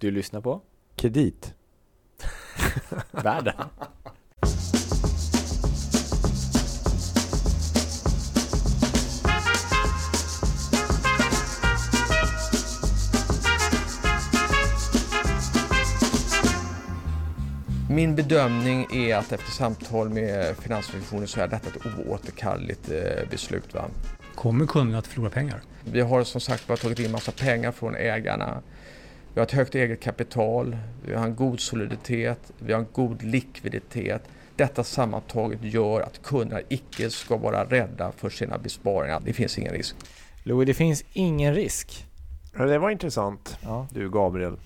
Du lyssnar på Kredit. Världen. Min bedömning är att efter samtal med Finansinspektionen så är detta ett oåterkalleligt eh, beslut. Va? Kommer kunden att förlora pengar? Vi har som sagt bara tagit in massa pengar från ägarna. Vi har ett högt eget kapital, vi har en god soliditet, vi har en god likviditet. Detta sammantaget gör att kunderna icke ska vara rädda för sina besparingar. Det finns ingen risk. Louis, det finns ingen risk. Det var intressant. Ja. Du Gabriel.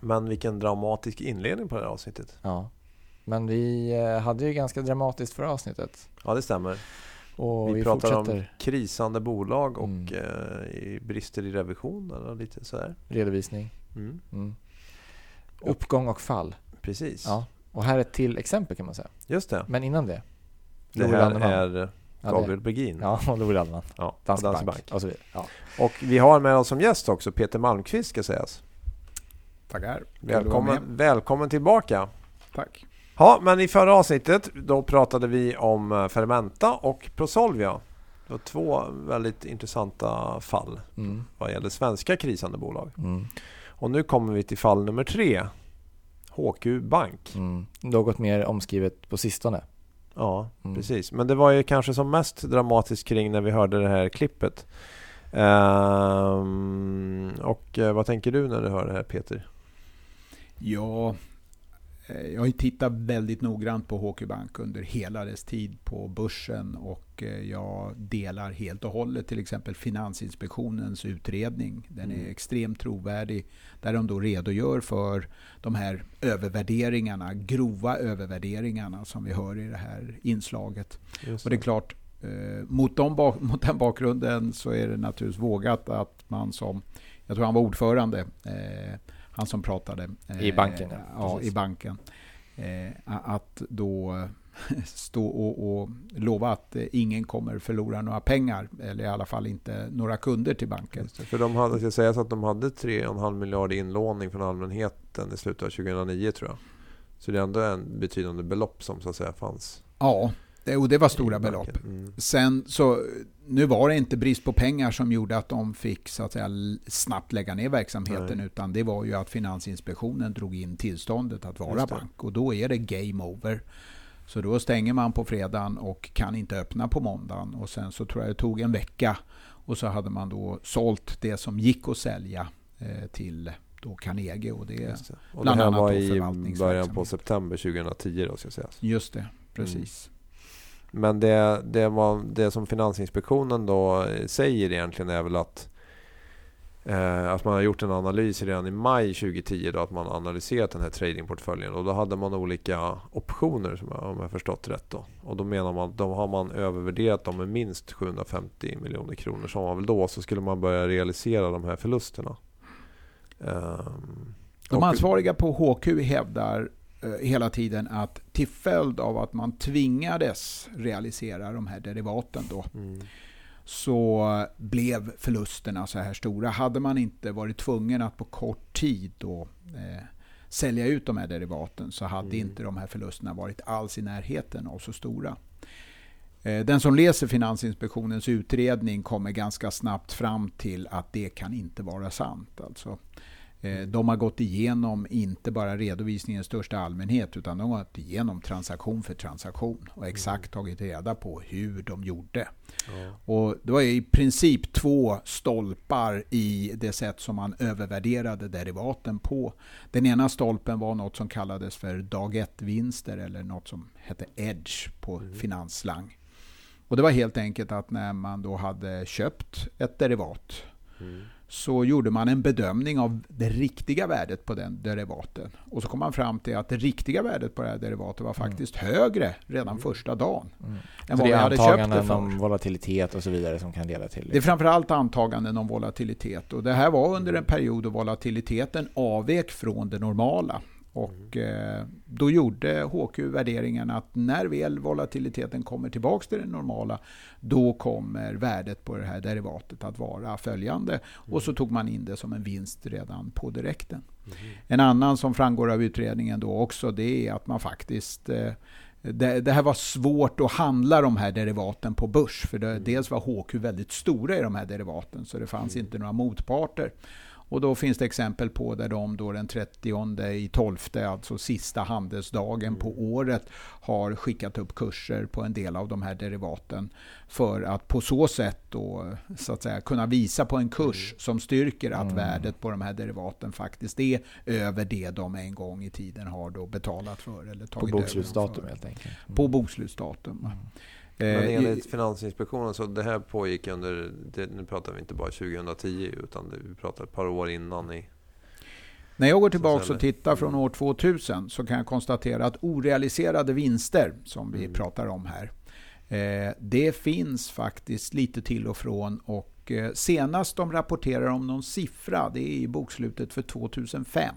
Men vilken dramatisk inledning på det här avsnittet. ja. Men vi eh, hade ju ganska dramatiskt förra avsnittet. Ja, det stämmer. Och vi, vi, pratar om krisande bolag och Mm. eh, brister i revisionen och lite sådär. redovisning. Mm. Mm. Uppgång och fall. Precis. Ja. Och här är ett till exempel kan man säga. Just det. Men innan det. Det här är Ja, Gabriel Bergin. Ja, och Louis Landeman. Ja, Danske, Bank. Bank. Och så vidare. Ja. Och vi har med oss som gäst också Peter Malmqvist ska sägas. Tackar. Välkommen, välkommen tillbaka. Tack. Ja, men i förra avsnittet då pratade vi om eh, Fermenta och Prosolvia. Det var två väldigt intressanta fall Mm. vad gäller svenska krisande bolag. Mm. Och nu kommer vi till fall nummer tre. HQ Bank. Mm. Något mer omskrivet på sistone. Ja, Mm. precis. Men det var ju kanske som mest dramatiskt kring när vi hörde det här klippet. Ehm, och eh, vad tänker du när du hör det här Peter? Ja, jag har ju tittat väldigt noggrant på HQ Bank under hela dess tid på börsen och eh, jag delar helt och hållet till exempel Finansinspektionens utredning. Den är Mm. extremt trovärdig där de då redogör för de här övervärderingarna, grova övervärderingarna som vi hör i det här inslaget. Just Och det är klart, eh, mot, de mot den bakgrunden så är det naturligtvis vågat att man som, jag tror han var ordförande, eh, han som pratade. eh, I banken, ja. Ja, i banken. Eh, att då stå och, och lova att eh, ingen kommer förlora några pengar, eller i alla fall inte några kunder till banken. För de hade, ska sägas att de hade 3,5 miljard i inlåning från allmänheten i slutet av 2009 tror jag. Så det är ändå en betydande belopp som så att säga fanns. Ja, och det var stora belopp. Mm. Sen så, nu var det inte brist på pengar som gjorde att de fick så att säga snabbt lägga ner verksamheten Nej. utan det var ju att Finansinspektionen drog in tillståndet att vara bank och då är det game over. Så då stänger man på fredagen och kan inte öppna på måndagen och sen så tror jag det tog en vecka och så hade man då sålt det som gick att sälja eh, till då Carnegie och det. Och det här annat var i början på september 2010 då ska sägas. just det, precis. Men det, det, var, det som Finansinspektionen då eh, säger egentligen är väl att eh, att man har gjort en analys redan i maj 2010 då att man har analyserat den här tradingportföljen och då hade man olika optioner som jag, om jag har förstått rätt då. Och då menar man att de har man övervärderat dem med minst 750 miljoner kronor som var väl då så skulle man börja realisera de här förlusterna. Ehm, De ansvariga på HQ hävdar eh, hela tiden att till följd av att man tvingades realisera de här derivaten då, Mm, så blev förlusterna så här stora. Hade man inte varit tvungen att på kort tid då, eh, sälja ut de här derivaten så hade Mm. inte de här förlusterna varit alls i närheten av så stora. Eh, Den som läser Finansinspektionens utredning kommer ganska snabbt fram till att det kan inte vara sant. Alltså, eh, de har gått igenom inte bara redovisningen i största allmänhet utan de har gått igenom transaktion för transaktion och exakt tagit reda på hur de gjorde. ja. Och det var i princip två stolpar i det sätt som man övervärderade derivaten på. Den ena stolpen var något som kallades för dag 1-vinster eller något som hette edge på finansslang. Och det var helt enkelt att när man då hade köpt ett derivat Mm. Så gjorde man en bedömning av det riktiga värdet på den derivaten. Och så kom man fram till att det riktiga värdet på det här derivatet var faktiskt högre redan första dagen. Mm. Än Så vad det vi är hade köpt det för. om volatilitet och så vidare som kan leda till Det är framförallt antaganden om volatilitet. Och det här var under en period då volatiliteten avvek från det normala. Och eh, då gjorde HQ värderingen att när väl volatiliteten kommer tillbaks till det normala, då kommer värdet på det här derivatet att vara följande. Mm. Och så tog man in det som en vinst redan på direkten. Mm. En annan som framgår av utredningen då också, det är att man faktiskt eh, det, det, här var svårt att handla de här derivaten på börs. För det, mm. dels var HQ väldigt stora i de här derivaten, så det fanns mm. inte några motparter. Och då finns det exempel på där de då den 30 i 12, alltså sista handelsdagen mm. på året, har skickat upp kurser på en del av de här derivaten för att på så sätt då, så att säga, kunna visa på en kurs mm. som styrker att mm. värdet på de här derivaten faktiskt är över det de en gång i tiden har då betalat för. Eller tagit på bokslutsdatum helt enkelt? Mm. På bokslutsdatum. Mm. Men eh, enligt Finansinspektionen så det här pågick under, det, nu pratar vi inte bara 2010 utan det, vi pratar ett par år innan i när jag går tillbaka och tittar från år 2000 så kan jag konstatera att orealiserade vinster, som vi mm. pratar om här, eh, det finns faktiskt lite till och från. Och eh, senast de rapporterar om någon siffra, det är i bokslutet för 2005.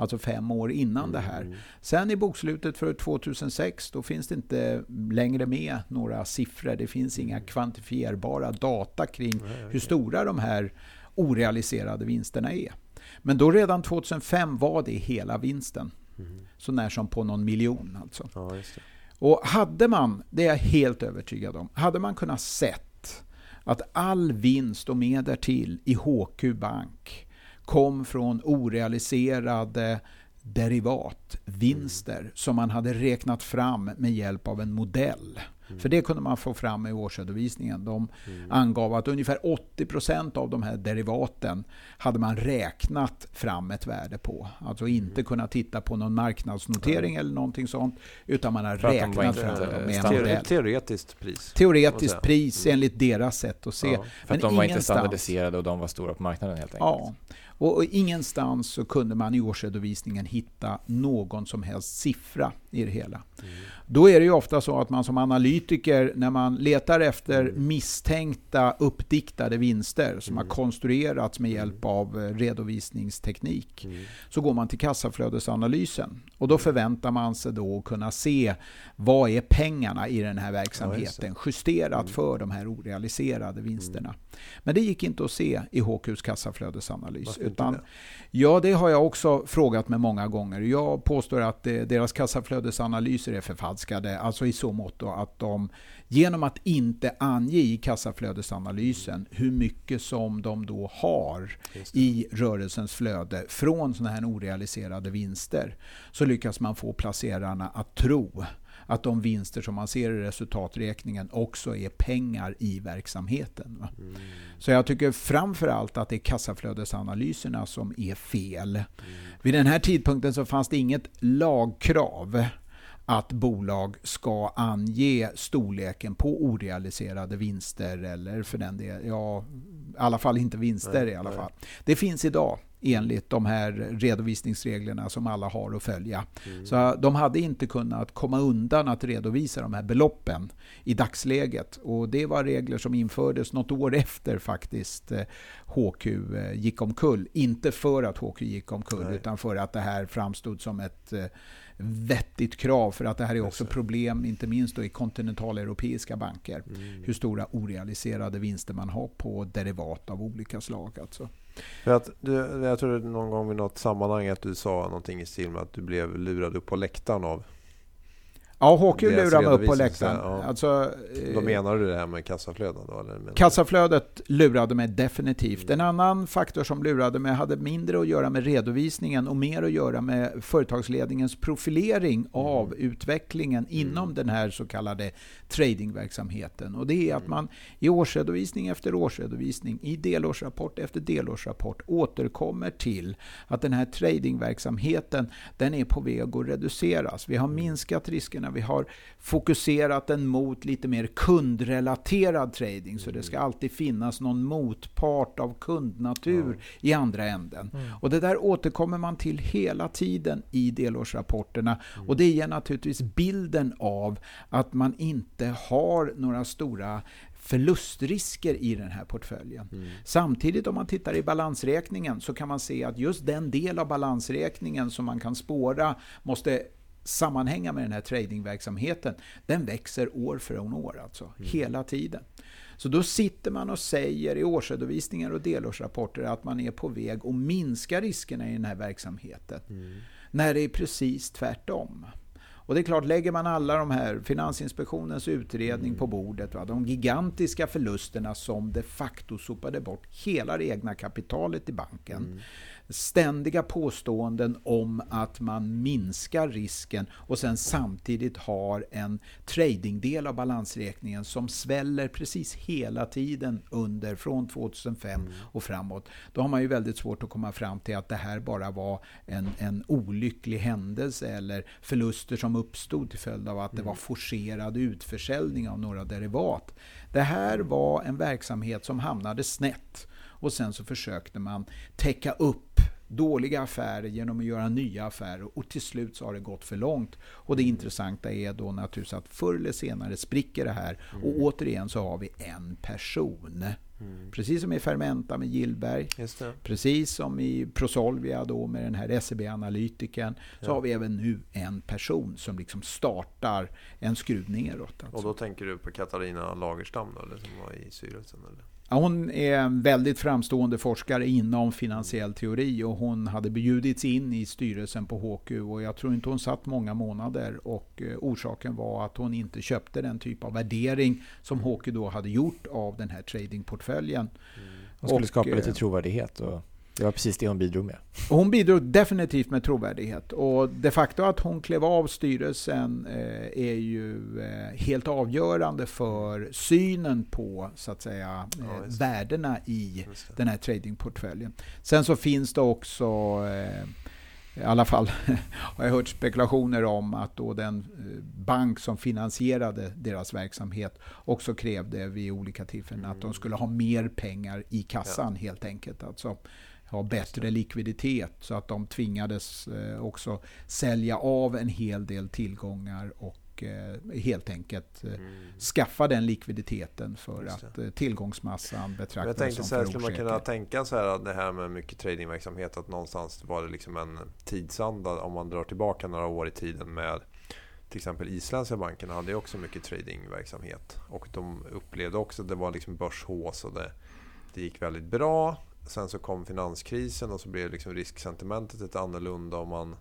Alltså fem år innan mm. det här. Mm. Sen i bokslutet för 2006 då finns det inte längre med några siffror. Det finns inga mm. kvantifierbara data kring hur stora de här orealiserade vinsterna är. Men då redan 2005 var det hela vinsten. Mm. Så när som på någon miljon alltså. Ja, och hade man, det är jag helt övertygad om, hade man kunnat sett att all vinst och mer därtill i HQ Bank kom från orealiserade derivatvinster mm. som man hade räknat fram med hjälp av en modell. Mm. För det kunde man få fram i årsredovisningen. De mm. angav att ungefär 80% av de här derivaten hade man räknat fram ett värde på. Alltså mm. inte kunnat titta på någon marknadsnotering eller någonting sånt. Utan man har räknat fram med en modell. Teoretiskt pris. Teoretiskt pris mm. enligt deras sätt att se. Ja, för att de var inte standardiserade och de var stora på marknaden helt enkelt. Ja. Och, och ingenstans så kunde man i årsredovisningen hitta någon som helst siffra i det hela. Mm. Då är det ju ofta så att man som analytiker, när man letar efter mm. misstänkta uppdiktade vinster som mm. har konstruerats med hjälp mm. av eh, redovisningsteknik, mm. så går man till kassaflödesanalysen. Och då mm. förväntar man sig då att kunna se vad är pengarna i den här verksamheten justerat för de här orealiserade vinsterna. Men det gick inte att se i HQs kassaflödesanalys. Utan, ja, det har jag också frågat mig många gånger. Jag påstår att deras kassaflödesanalyser är förfalskade. Alltså i så mått att de genom att inte ange i kassaflödesanalysen hur mycket som de då har i rörelsens flöde från sådana här orealiserade vinster så lyckas man få placerarna att tro att de vinster som man ser i resultaträkningen också är pengar i verksamheten. Mm. Så jag tycker framförallt att det är kassaflödesanalyserna som är fel. Mm. Vid den här tidpunkten så fanns det inget lagkrav att bolag ska ange storleken på orealiserade vinster eller för den delen, ja, i alla fall inte vinster nej, i alla fall. Det finns idag enligt de här redovisningsreglerna som alla har att följa. Mm. Så de hade inte kunnat komma undan att redovisa de här beloppen i dagsläget. Och det var regler som infördes något år efter faktiskt HQ eh, eh, gick omkull. Inte för att HQ gick omkull Nej. utan för att det här framstod som ett eh, vettigt krav för att det här är också problem, inte minst då i kontinentaleuropeiska banker. Mm. Hur stora orealiserade vinster man har på derivat av olika slag. Alltså. För att du, jag tror någon gång i något sammanhang att du sa någonting i stil med att du blev lurad upp på läktaren av Ja, HQ lurar mig upp på läktaren. Ja. Alltså, då menar du det här med kassaflödet? Då, eller kassaflödet lurade mig definitivt. Mm. En annan faktor som lurade mig hade mindre att göra med redovisningen och mer att göra med företagsledningens profilering mm. av utvecklingen mm. inom den här så kallade tradingverksamheten. Och det är att mm. man i årsredovisning efter årsredovisning, i delårsrapport efter delårsrapport återkommer till att den här tradingverksamheten den är på väg att reduceras. Vi har mm. minskat riskerna vi har fokuserat den mot lite mer kundrelaterad trading. Så det ska mm. alltid finnas någon motpart av kundnatur ja. i andra änden. Mm. Och det där återkommer man till hela tiden i delårsrapporterna. Mm. Och det ger naturligtvis bilden av att man inte har några stora förlustrisker i den här portföljen. Mm. Samtidigt om man tittar i balansräkningen så kan man se att just den del av balansräkningen som man kan spåra måste sammanhänga med den här tradingverksamheten, den växer år från år, alltså mm. hela tiden. Så då sitter man och säger i årsredovisningar och delårsrapporter att man är på väg att minska riskerna i den här verksamheten. Mm. När det är precis tvärtom. Och det är klart, lägger man alla de här, Finansinspektionens utredning på bordet, va, de gigantiska förlusterna som de facto sopade bort hela det egna kapitalet i banken. Mm ständiga påståenden om att man minskar risken och sen samtidigt har en tradingdel av balansräkningen som sväller precis hela tiden under från 2005 mm. och framåt. Då har man ju väldigt svårt att komma fram till att det här bara var en, en olycklig händelse eller förluster som uppstod till följd av att mm. det var forcerad utförsäljning av några derivat. Det här var en verksamhet som hamnade snett och sen så försökte man täcka upp dåliga affärer genom att göra nya affärer och till slut så har det gått för långt. Och det intressanta är då naturligtvis att förr eller senare spricker det här mm. och återigen så har vi en person. Mm. Precis som i Fermenta med Gillberg, precis som i Prosolvia då med den här SEB-analytikern, så ja. har vi även nu en person som liksom startar en skruv neråt. Alltså. Och då tänker du på Katarina Lagerstam då, eller som var i styrelsen? Eller? Hon är en väldigt framstående forskare inom finansiell teori och hon hade bjudits in i styrelsen på HQ och jag tror inte hon satt många månader och eh, orsaken var att hon inte köpte den typ av värdering som HQ då hade gjort av den här tradingportföljen. Mm. Hon skulle och, skapa lite eh, trovärdighet och det var precis det hon bidrog med. Hon bidrog definitivt med trovärdighet. Och det faktum att hon klev av styrelsen eh, är ju eh, helt avgörande för synen på så att säga, eh, ja, värdena i den här tradingportföljen. Sen så finns det också eh, i alla fall har jag hört spekulationer om att då den eh, bank som finansierade deras verksamhet också krävde vid olika tillfällen mm. att de mm. skulle ha mer pengar i kassan ja. helt enkelt. Alltså, ha bättre likviditet så att de tvingades eh, också sälja av en hel del tillgångar och eh, helt enkelt eh, mm. skaffa den likviditeten för att tillgångsmassan betraktades Jag tänkte så här, skulle man kunna tänka så här att det här med mycket tradingverksamhet att någonstans var det liksom en tidsanda om man drar tillbaka några år i tiden med till exempel isländska bankerna hade ju också mycket tradingverksamhet. Och de upplevde också att det var liksom börshås och det, det gick väldigt bra sen så kom finanskrisen och så blev liksom risksentimentet lite annorlunda. Och man,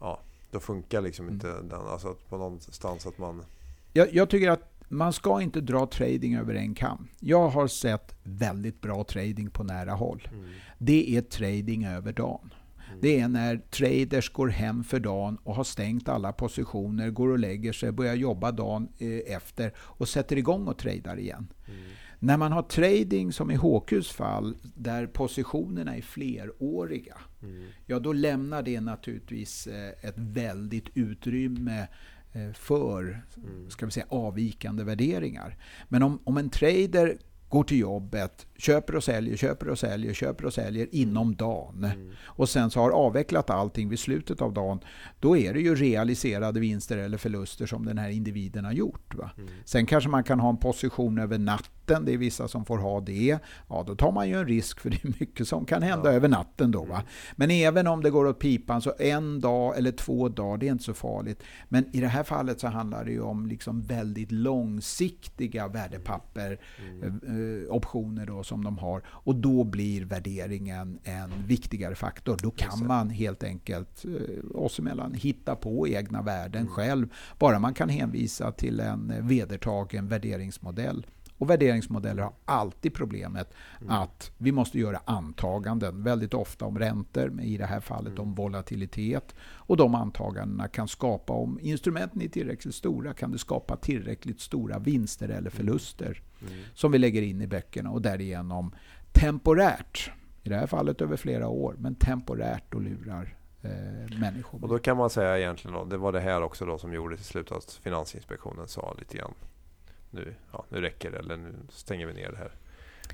ja, då funkar liksom mm. inte den. Alltså att på någonstans att man... Jag, jag tycker att man ska inte dra trading över en kam. Jag har sett väldigt bra trading på nära håll. Mm. Det är trading över dagen. Mm. Det är när traders går hem för dagen och har stängt alla positioner, går och lägger sig, börjar jobba dagen eh, efter och sätter igång och tradar igen. Mm. När man har trading som i HQs fall, där positionerna är fleråriga, mm. ja då lämnar det naturligtvis eh, ett väldigt utrymme eh, för mm. ska vi säga, avvikande värderingar. Men om, om en trader går till jobbet, köper och säljer, köper och säljer, köper och säljer inom dagen. Mm. Och sen så har avvecklat allting vid slutet av dagen. Då är det ju realiserade vinster eller förluster som den här individen har gjort. Va? Mm. Sen kanske man kan ha en position över natten det är vissa som får ha det, ja då tar man ju en risk för det är mycket som kan hända ja. över natten då. Va? Mm. Men även om det går åt pipan så en dag eller två dagar, det är inte så farligt. Men i det här fallet så handlar det ju om liksom väldigt långsiktiga värdepapper, mm. eh, optioner då som de har. Och då blir värderingen en viktigare faktor. Då kan man helt enkelt eh, oss emellan hitta på egna värden mm. själv. Bara man kan hänvisa till en vedertagen värderingsmodell. Och värderingsmodeller har alltid problemet mm. att vi måste göra antaganden, väldigt ofta om räntor, men i det här fallet mm. om volatilitet. Och de antagandena kan skapa, om instrumenten är tillräckligt stora, kan det skapa tillräckligt stora vinster eller förluster mm. som vi lägger in i böckerna och därigenom temporärt, i det här fallet över flera år, men temporärt och lurar eh, människor. Och då kan man säga egentligen då, det var det här också då som gjorde till slut att Finansinspektionen sa lite grann nu, ja, nu räcker det eller nu stänger vi ner det här.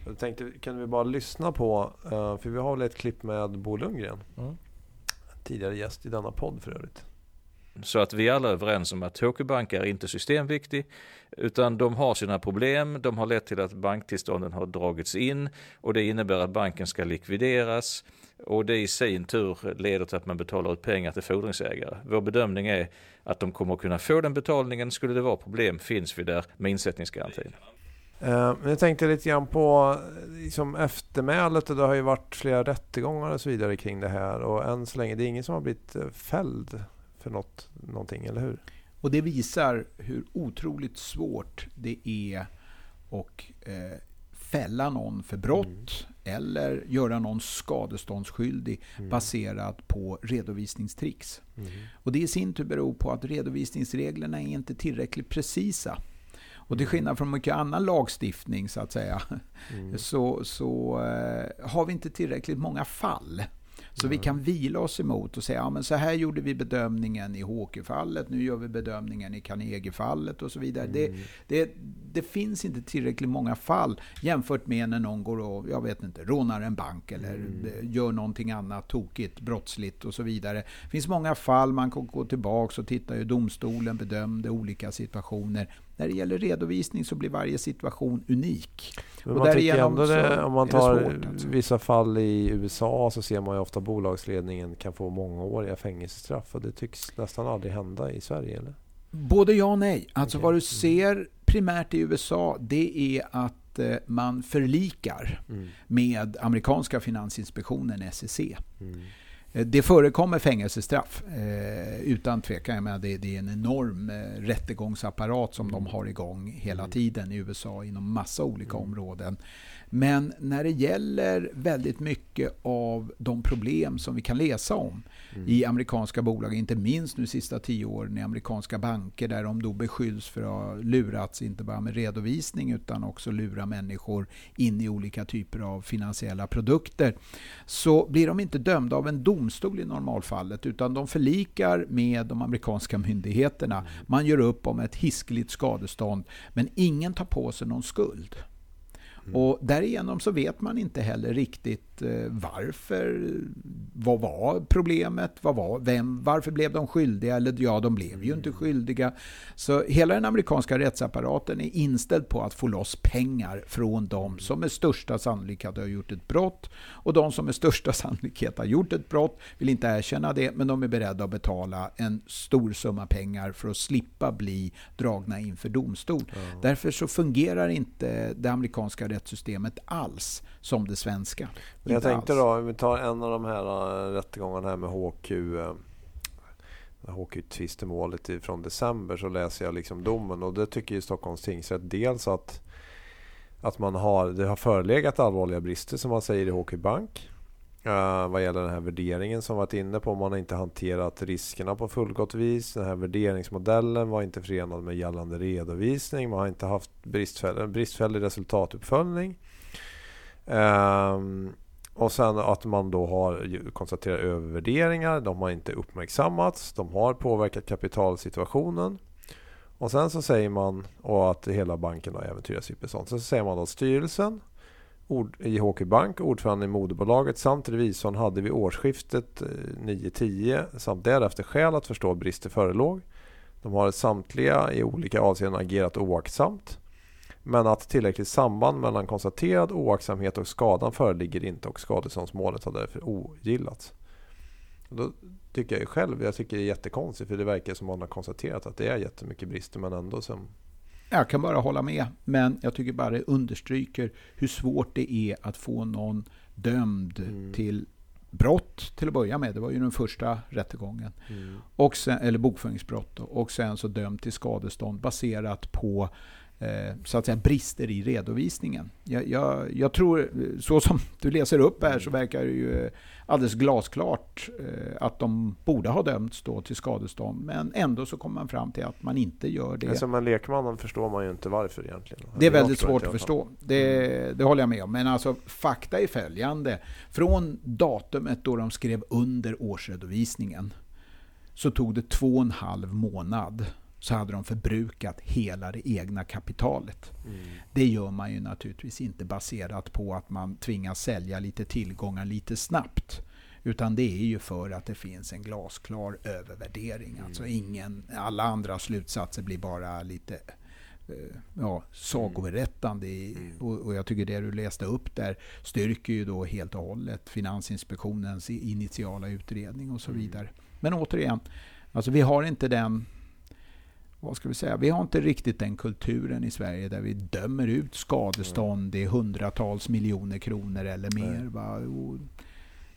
Jag tänkte, kan vi bara lyssna på, uh, för vi har väl ett klipp med Bo Lundgren. Mm. Tidigare gäst i denna podd för övrigt. Så att vi alla är överens om att HQ Bank är inte systemviktig utan de har sina problem. De har lett till att banktillstånden har dragits in och det innebär att banken ska likvideras och det i sin tur leder till att man betalar ut pengar till fordringsägare. Vår bedömning är att de kommer att kunna få den betalningen. Skulle det vara problem finns vi där med insättningsgarantin. Uh, jag tänkte lite grann på liksom eftermälet. Det har ju varit flera rättegångar och så vidare kring det här. Och än så länge det är ingen som har blivit eh, fälld för något, någonting, eller hur? Och det visar hur otroligt svårt det är att eh, fälla någon för brott mm. Eller göra någon skadeståndsskyldig mm. baserat på redovisningstricks. Mm. Och det i sin tur beror på att redovisningsreglerna är inte tillräckligt precisa. Och till skillnad från mycket annan lagstiftning så att säga, mm. så, så eh, har vi inte tillräckligt många fall. Så vi kan vila oss emot och säga, ja men så här gjorde vi bedömningen i Håke-fallet, nu gör vi bedömningen i Carnegie-fallet och så vidare. Mm. Det, det, det, finns inte tillräckligt många fall jämfört med när någon går och, jag vet inte, rånar en bank eller mm. gör någonting annat tokigt, brottsligt och så vidare. Det finns många fall, man kan gå tillbaka och titta hur domstolen bedömde olika situationer. När det gäller redovisning så blir varje situation unik. Men man tycker ändå det, om man tar svårt, alltså. vissa fall i USA så ser man ju ofta bolagsledningen kan få mångåriga fängelsestraff och det tycks nästan aldrig hända i Sverige eller? Både ja och nej. Alltså okay. vad du mm. ser primärt i USA det är att eh, man förlikar mm. med amerikanska finansinspektionen SEC. Mm. Eh, det förekommer fängelsestraff eh, utan tvekan. Jag det, det, är en enorm eh, rättegångsapparat som de har igång hela mm. tiden i USA inom massa olika mm. områden. Men när det gäller väldigt mycket av de problem som vi kan läsa om mm. i amerikanska bolag, inte minst nu sista tio åren i amerikanska banker där de då beskylls för att ha lurats, inte bara med redovisning utan också lura människor in i olika typer av finansiella produkter. Så blir de inte dömda av en domstol i normalfallet utan de förlikar med de amerikanska myndigheterna. Mm. Man gör upp om ett hiskeligt skadestånd men ingen tar på sig någon skuld. Mm. Och därigenom så vet man inte heller riktigt eh, varför. Vad var problemet? Vad var, vem, varför blev de skyldiga? Eller ja, de blev ju inte mm. skyldiga. Så hela den amerikanska rättsapparaten är inställd på att få loss pengar från de mm. som med största sannolikhet har gjort ett brott. Och de som med största sannolikhet har gjort ett brott vill inte erkänna det, men de är beredda att betala en stor summa pengar för att slippa bli dragna inför domstol. Mm. Därför så fungerar inte det amerikanska rättssystemet alls som det svenska. Men jag tänkte alls. då, om vi tar en av de här äh, rättegångarna här med HQ. HQ-tvistemålet från december så läser jag liksom domen och det tycker ju Stockholms tingsrätt dels att, att man har, det har förelegat allvarliga brister som man säger i HQ Bank. Uh, vad gäller den här värderingen som varit inne på. Man har inte hanterat riskerna på fullgott vis. Den här värderingsmodellen var inte förenad med gällande redovisning. Man har inte haft bristfällig, bristfällig resultatuppföljning. Um, och sen att man då har konstaterat övervärderingar. De har inte uppmärksammats. De har påverkat kapitalsituationen. Och sen så säger man och att hela banken har äventyrats i bestånd. Så säger man att styrelsen ord, i HQ Bank, ordförande i moderbolaget samt revisorn hade vid årsskiftet eh, 9-10 samt därefter skäl att förstå att brister förelåg. De har samtliga i olika avseenden agerat oaktsamt. Men att tillräckligt samband mellan konstaterad oaktsamhet och skadan föreligger inte och skadeståndsmålet har därför ogillats. Då tycker jag själv, jag tycker det är jättekonstigt för det verkar som att man har konstaterat att det är jättemycket brister men ändå som jag kan bara hålla med, men jag tycker bara det understryker hur svårt det är att få någon dömd mm. till brott till att börja med. Det var ju den första rättegången. Mm. Och sen, eller bokföringsbrott. Då, och sen så dömd till skadestånd baserat på så att säga, brister i redovisningen. Jag, jag, jag, tror, så som du läser upp här så verkar det ju alldeles glasklart eh, att de borde ha dömts då till skadestånd. Men ändå så kommer man fram till att man inte gör det. Som en lekman förstår man ju inte varför egentligen. Det är väldigt svårt att förstå. Det, det håller jag med om. Men alltså fakta är följande. Från datumet då de skrev under årsredovisningen så tog det två och en halv månad så hade de förbrukat hela det egna kapitalet. Mm. Det gör man ju naturligtvis inte baserat på att man tvingas sälja lite tillgångar lite snabbt. Utan det är ju för att det finns en glasklar övervärdering. Mm. Alltså ingen, alla andra slutsatser blir bara lite eh, ja, sagoberättande. Mm. Och, och, jag tycker det du läste upp där styrker ju då helt och hållet Finansinspektionens initiala utredning och så mm. vidare. Men återigen, alltså vi har inte den vad ska vi säga, vi har inte riktigt den kulturen i Sverige där vi dömer ut skadestånd i hundratals miljoner kronor eller mer. Va?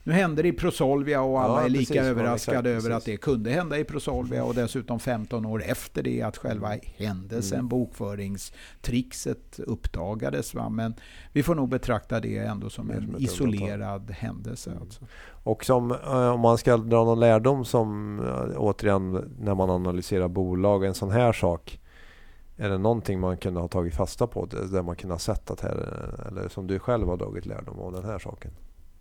Nu hände det i Prosolvia och alla ja, är lika precis, överraskade exakt, över att det kunde hända i Prosolvia och dessutom 15 år efter det att själva händelsen, mm. bokföringstrixet uppdagades. Va? Men vi får nog betrakta det ändå som en isolerad händelse. Mm. Alltså. Och som, eh, om man ska dra någon lärdom som eh, återigen när man analyserar bolag, en sån här sak. Är det någonting man kunde ha tagit fasta på där man kunde ha sett att här, eller som du själv har dragit lärdom av den här saken?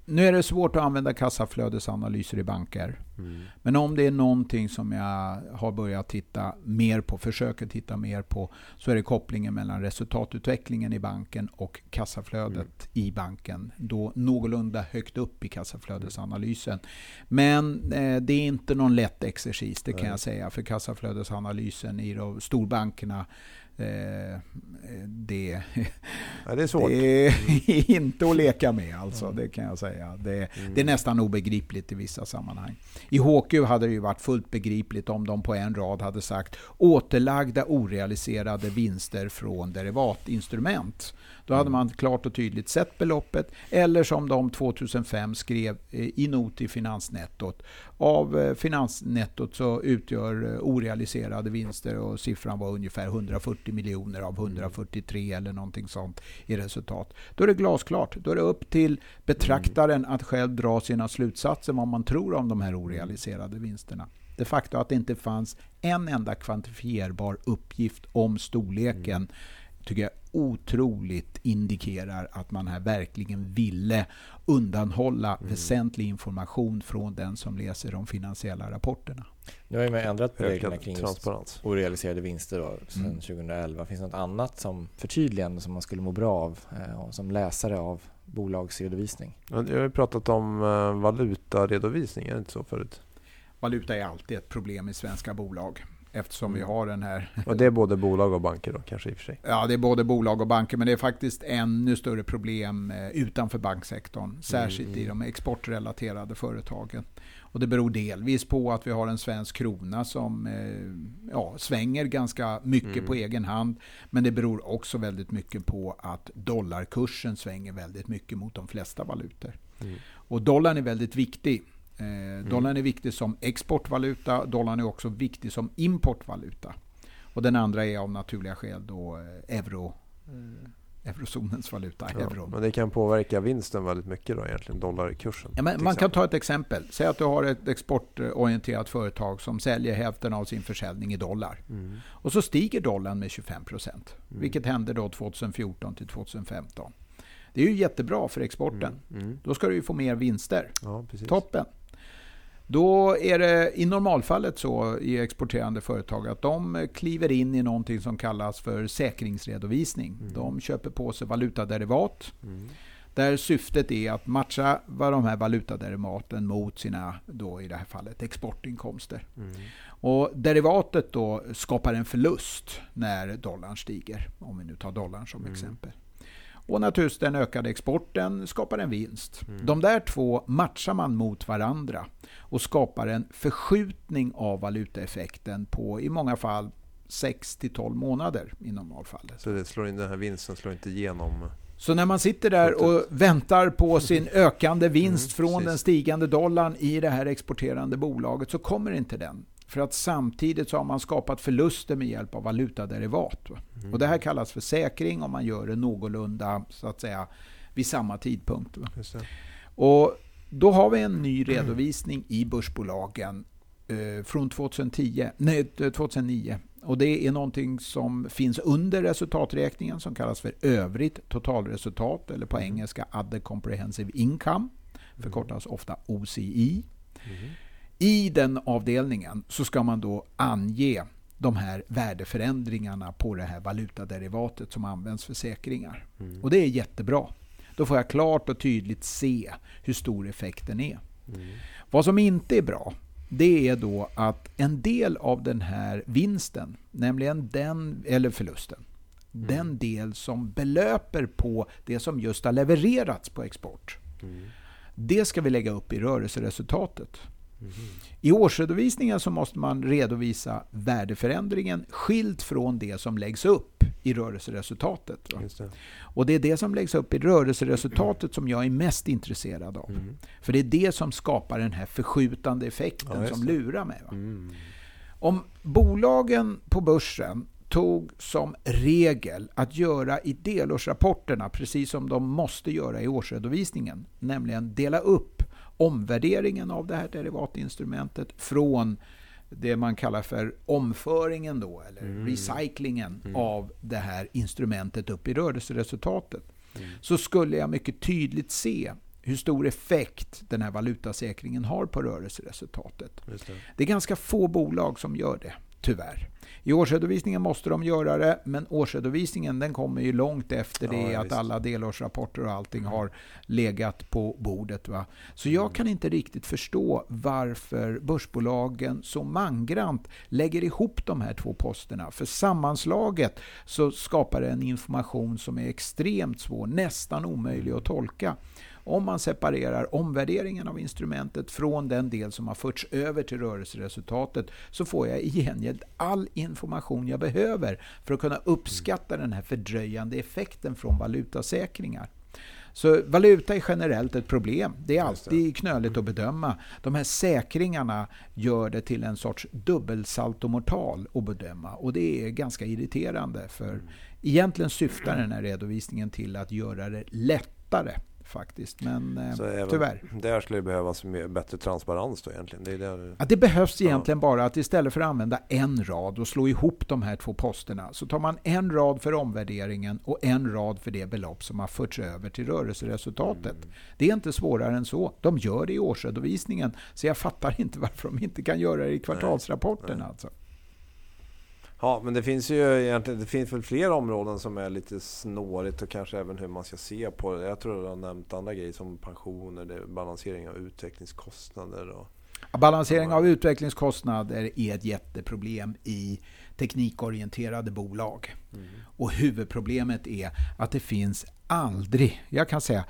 Nu är det svårt att använda kassaflödesanalyser i banker. Mm. Men om det är någonting som jag har börjat titta mer på, försöker titta mer på, så är det kopplingen mellan resultatutvecklingen i banken och kassaflödet mm. i banken. Då någorlunda högt upp i kassaflödesanalysen. Men eh, det är inte någon lätt exercis, det kan Nej. jag säga. För kassaflödesanalysen i de storbankerna Eh, det, ja, det, är. Det är inte att leka med alltså, mm. det kan jag säga. Det, mm. det, är nästan obegripligt i vissa sammanhang. I HQ hade det ju varit fullt begripligt om de på en rad hade sagt återlagda orealiserade vinster från derivatinstrument. Då hade man klart och tydligt sett beloppet. Eller som de 2005 skrev eh, i not i Finansnettot. Av eh, Finansnettot så utgör eh, orealiserade vinster och siffran var ungefär 140 miljoner av 143 eller någonting sånt i resultat. Då är det glasklart. Då är det upp till betraktaren att själv dra sina slutsatser vad man tror om de här orealiserade vinsterna. Det faktum att det inte fanns en enda kvantifierbar uppgift om storleken mm tycker jag otroligt indikerar att man här verkligen ville undanhålla mm. väsentlig information från den som läser de finansiella rapporterna. Nu har man ändrat på reglerna kring just orealiserade vinster då, sedan mm. 2011. Finns det något annat som förtydligande som man skulle må bra av eh, som läsare av bolagsredovisning? Jag har ju pratat om eh, valutaredovisning, är det inte så förut? Valuta är alltid ett problem i svenska bolag. Eftersom mm. vi har den här... Och det är både bolag och banker då kanske i och för sig? Ja, det är både bolag och banker. Men det är faktiskt ännu större problem eh, utanför banksektorn. Särskilt mm. i de exportrelaterade företagen. Och det beror delvis på att vi har en svensk krona som eh, ja, svänger ganska mycket mm. på egen hand. Men det beror också väldigt mycket på att dollarkursen svänger väldigt mycket mot de flesta valutor. Mm. Och dollarn är väldigt viktig Eh, mm. Dollarn är viktig som exportvaluta, dollarn är också viktig som importvaluta. Och den andra är av naturliga skäl då eh, euro, eh, eurozonens valuta, ja, euro. Men det kan påverka vinsten väldigt mycket då egentligen, dollarkursen? Ja, man kan ta ett exempel. Säg att du har ett exportorienterat företag som säljer hälften av sin försäljning i dollar. Mm. Och så stiger dollarn med 25 procent. Mm. Vilket hände då 2014 till 2015. Det är ju jättebra för exporten. Mm. mm. Då ska du ju få mer vinster. Ja, Toppen. Då är det i normalfallet så i exporterande företag att de kliver in i någonting som kallas för säkringsredovisning. Mm. De köper på sig valutaderivat. Mm. Där syftet är att matcha vad de här valutaderivaten mot sina, då i det här fallet, exportinkomster. Mm. Och derivatet då skapar en förlust när dollarn stiger. Om vi nu tar dollarn som mm. exempel. Och naturligtvis den ökade exporten skapar en vinst. Mm. De där två matchar man mot varandra och skapar en förskjutning av valutaeffekten på i många fall 6 12 månader i normalfallet. Så det slår in, den här vinsten slår inte igenom? Så när man sitter där och väntar på sin ökande vinst mm, från precis. den stigande dollarn i det här exporterande bolaget så kommer inte den. För att samtidigt så har man skapat förluster med hjälp av valutaderivat. Mm. Och det här kallas för säkring om man gör det någorlunda så att säga vid samma tidpunkt. Och då har vi en ny redovisning i börsbolagen eh, från 2010, nej, 2009. Och det är någonting som finns under resultaträkningen som kallas för övrigt totalresultat eller på mm. engelska Other Comprehensive Income. Förkortas ofta OCI. Mm. I den avdelningen så ska man då ange de här värdeförändringarna på det här valutaderivatet som används för säkringar. Mm. Och det är jättebra. Då får jag klart och tydligt se hur stor effekten är. Mm. Vad som inte är bra, det är då att en del av den här vinsten, nämligen den, eller förlusten, mm. den del som belöper på det som just har levererats på export. Mm. Det ska vi lägga upp i rörelseresultatet. Mm. I årsredovisningen så måste man redovisa värdeförändringen skilt från det som läggs upp i rörelseresultatet. Det. Och det är det som läggs upp i rörelseresultatet som jag är mest intresserad av. Mm. För det är det som skapar den här förskjutande effekten ja, som lurar mig. Mm. Om bolagen på börsen tog som regel att göra i delårsrapporterna precis som de måste göra i årsredovisningen. Nämligen dela upp omvärderingen av det här derivatinstrumentet från det man kallar för omföringen då, eller mm. recyclingen mm. av det här instrumentet upp i rörelseresultatet. Mm. Så skulle jag mycket tydligt se hur stor effekt den här valutasäkringen har på rörelseresultatet. Det. det är ganska få bolag som gör det, tyvärr. I årsredovisningen måste de göra det, men årsredovisningen den kommer ju långt efter det ja, att visst. alla delårsrapporter och allting mm. har legat på bordet. Va? Så jag mm. kan inte riktigt förstå varför börsbolagen så mangrant lägger ihop de här två posterna. För sammanslaget så skapar det en information som är extremt svår, nästan omöjlig att tolka. Om man separerar omvärderingen av instrumentet från den del som har förts över till rörelseresultatet så får jag i gengäld all information jag behöver för att kunna uppskatta den här fördröjande effekten från valutasäkringar. Så valuta är generellt ett problem. Det är alltid knöligt att bedöma. De här säkringarna gör det till en sorts dubbelsaltomortal att bedöma. Och det är ganska irriterande. För mm. egentligen syftar den här redovisningen till att göra det lättare faktiskt. Men eh, tyvärr. Där skulle det behövas bättre transparens då egentligen? Det, det... Ja, det behövs egentligen ja. bara att istället för att använda en rad och slå ihop de här två posterna så tar man en rad för omvärderingen och en rad för det belopp som har förts över till rörelseresultatet. Mm. Det är inte svårare än så. De gör det i årsredovisningen så jag fattar inte varför de inte kan göra det i kvartalsrapporten. Nej. Alltså. Ja, men det finns ju egentligen det finns väl fler områden som är lite snårigt och kanske även hur man ska se på det. Jag tror du har nämnt andra grejer som pensioner, balansering av utvecklingskostnader. Och, balansering av utvecklingskostnader är ett jätteproblem i teknikorienterade bolag. Mm. Och huvudproblemet är att det finns aldrig, jag kan säga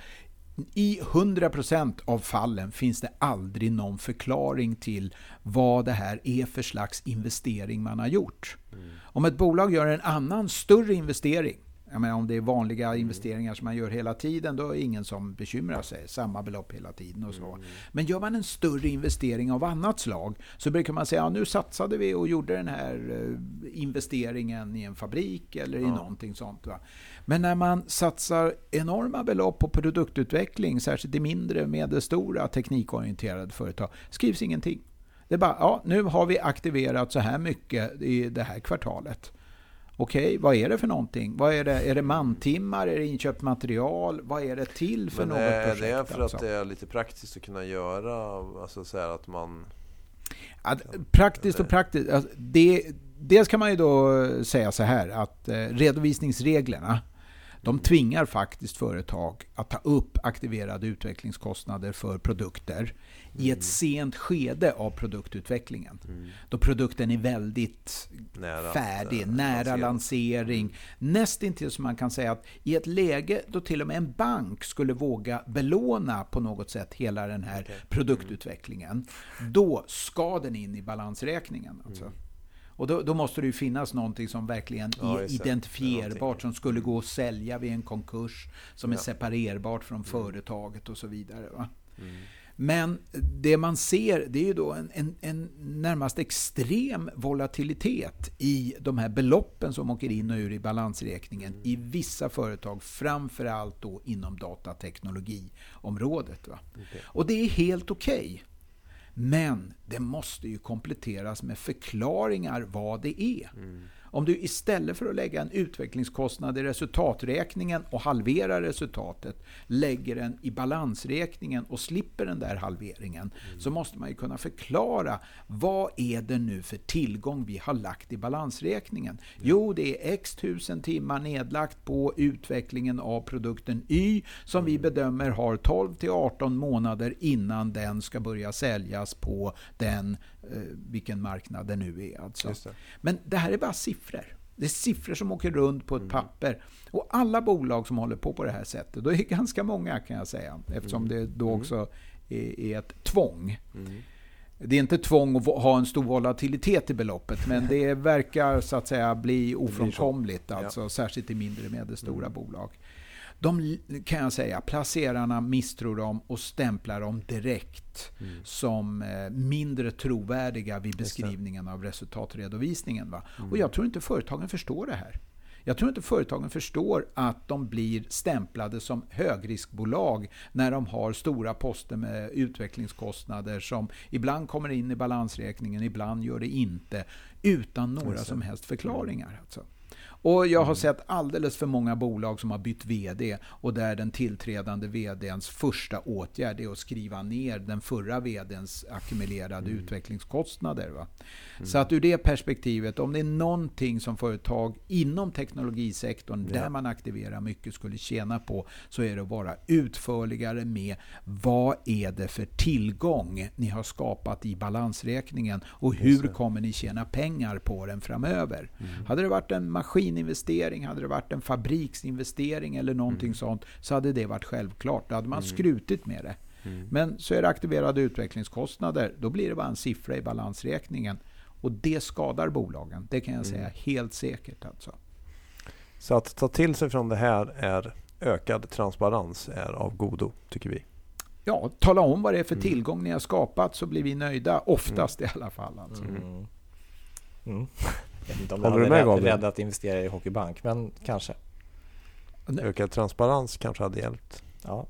i 100% av fallen finns det aldrig någon förklaring till vad det här är för slags investering man har gjort. Mm. Om ett bolag gör en annan större investering, jag menar, om det är vanliga investeringar som man gör hela tiden, då är det ingen som bekymrar sig. Samma belopp hela tiden och så. Mm. Men gör man en större investering av annat slag, så brukar man säga, ja, nu satsade vi och gjorde den här eh, investeringen i en fabrik eller i ja. någonting sånt. Va? Men när man satsar enorma belopp på produktutveckling, särskilt i mindre, medelstora teknikorienterade företag, skrivs ingenting. Det är bara, ja, nu har vi aktiverat så här mycket i det här kvartalet. Okej, okay, vad är det för någonting? Vad är, det, är det mantimmar? Är det inköpt material? Vad är det till för Men något är projekt? Det är för alltså? att det är lite praktiskt att kunna göra, alltså så att man... Att, praktiskt och praktiskt. Alltså, det, dels kan man ju då säga så här att eh, redovisningsreglerna de tvingar faktiskt företag att ta upp aktiverade utvecklingskostnader för produkter mm. I ett mm. sent skede av produktutvecklingen. Mm. Då produkten är väldigt nära, färdig, äh, nära lansering. lansering. Mm. Nästintill som man kan säga att i ett läge då till och med en bank skulle våga belåna på något sätt hela den här okay. produktutvecklingen. Mm. Då ska den in i balansräkningen. Alltså. Mm. Och då, då, måste det ju finnas någonting som verkligen ja, är identifierbart, som skulle gå att sälja vid en konkurs, som ja. är separerbart från mm. företaget och så vidare. Mm. Men det man ser det är ju då en, en, en, närmast extrem volatilitet i de här beloppen som åker in och ur i balansräkningen i vissa företag, framförallt då inom datateknologiområdet. Va? Okay. Och det är helt okej. Okay. Men det måste ju kompletteras med förklaringar vad det är. Mm. Om du istället för att lägga en utvecklingskostnad i resultaträkningen och halvera resultatet, lägger den i balansräkningen och slipper den där halveringen, mm. så måste man ju kunna förklara vad är det nu för tillgång vi har lagt i balansräkningen? Jo, det är x tusen timmar nedlagt på utvecklingen av produkten Y som vi mm. bedömer har 12 till 18 månader innan den ska börja säljas på den, vilken marknad det nu är. Alltså. Det. Men det här är bara siffror. Det är siffror som åker runt på ett mm. papper. Och alla bolag som håller på på det här sättet, då är det ganska många kan jag säga, eftersom mm. det då mm. också är, är ett tvång. Mm. Det är inte tvång att ha en stor volatilitet i beloppet, men det verkar så att säga bli ofrånkomligt, alltså, ja. särskilt i mindre och medelstora mm. bolag. De kan jag säga, placerarna misstror dem och stämplar dem direkt mm. som eh, mindre trovärdiga vid beskrivningen av resultatredovisningen. Va? Mm. Och jag tror inte företagen förstår det här. Jag tror inte företagen förstår att de blir stämplade som högriskbolag när de har stora poster med utvecklingskostnader som ibland kommer in i balansräkningen, ibland gör det inte, utan några som helst förklaringar. Alltså. Och jag har mm. sett alldeles för många bolag som har bytt VD och där den tillträdande VDns första åtgärd är att skriva ner den förra VDns ackumulerade mm. utvecklingskostnader. Va? Mm. Så att ur det perspektivet, om det är någonting som företag inom teknologisektorn ja. där man aktiverar mycket skulle tjäna på så är det att vara utförligare med vad är det för tillgång ni har skapat i balansräkningen och hur kommer ni tjäna pengar på den framöver. Mm. Hade det varit en maskininvestering, hade det varit en fabriksinvestering eller någonting mm. sånt så hade det varit självklart. Då hade man mm. skrutit med det. Mm. Men så är det aktiverade utvecklingskostnader, då blir det bara en siffra i balansräkningen. Och det skadar bolagen, det kan jag säga mm. helt säkert. Alltså. Så att ta till sig från det här är ökad transparens är av godo, tycker vi. Ja, tala om vad det är för mm. tillgång ni har skapat så blir vi nöjda, oftast mm. i alla fall. Alltså. Mm. Jag vet inte om Håller jag hade rädd, att investera i Hockeybank, men kanske. Ökad transparens kanske hade hjälpt. Ja,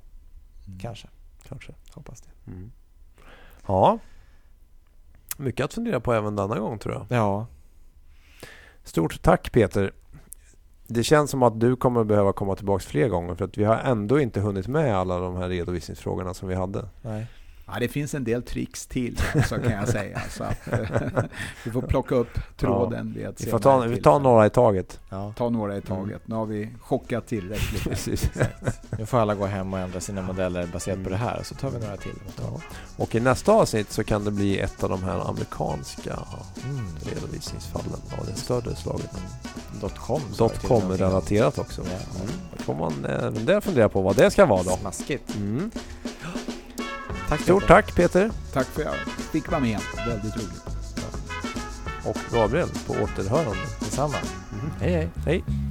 mm. kanske. Kanske, hoppas det. Mm. Ja, mycket att fundera på även denna gång tror jag. Ja. Stort tack Peter. Det känns som att du kommer behöva komma tillbaka fler gånger för att vi har ändå inte hunnit med alla de här redovisningsfrågorna som vi hade. Nej. Ja, det finns en del tricks till så kan jag säga. Så att, vi får plocka upp tråden ja. Vi får ta, vi tar några i taget. Ja. Ta några i mm. taget. Mm. Nu har vi chockat tillräckligt. Precis. nu får alla gå hem och ändra sina modeller baserat mm. på det här. Så tar vi några till. Ja. Och i nästa avsnitt så kan det bli ett av de här amerikanska mm. redovisningsfallen av det större slaget. Mm. Dotcom. Dotcom-relaterat också. Ja. Mm. Då får man även där fundera på vad det ska vara då. Smaskigt. Tack Stort Peter. tack Peter. Tack för att jag fick vara med. Väldigt roligt. Och Gabriel, på återhörande. Detsamma. Mm. Hej hej. Hej.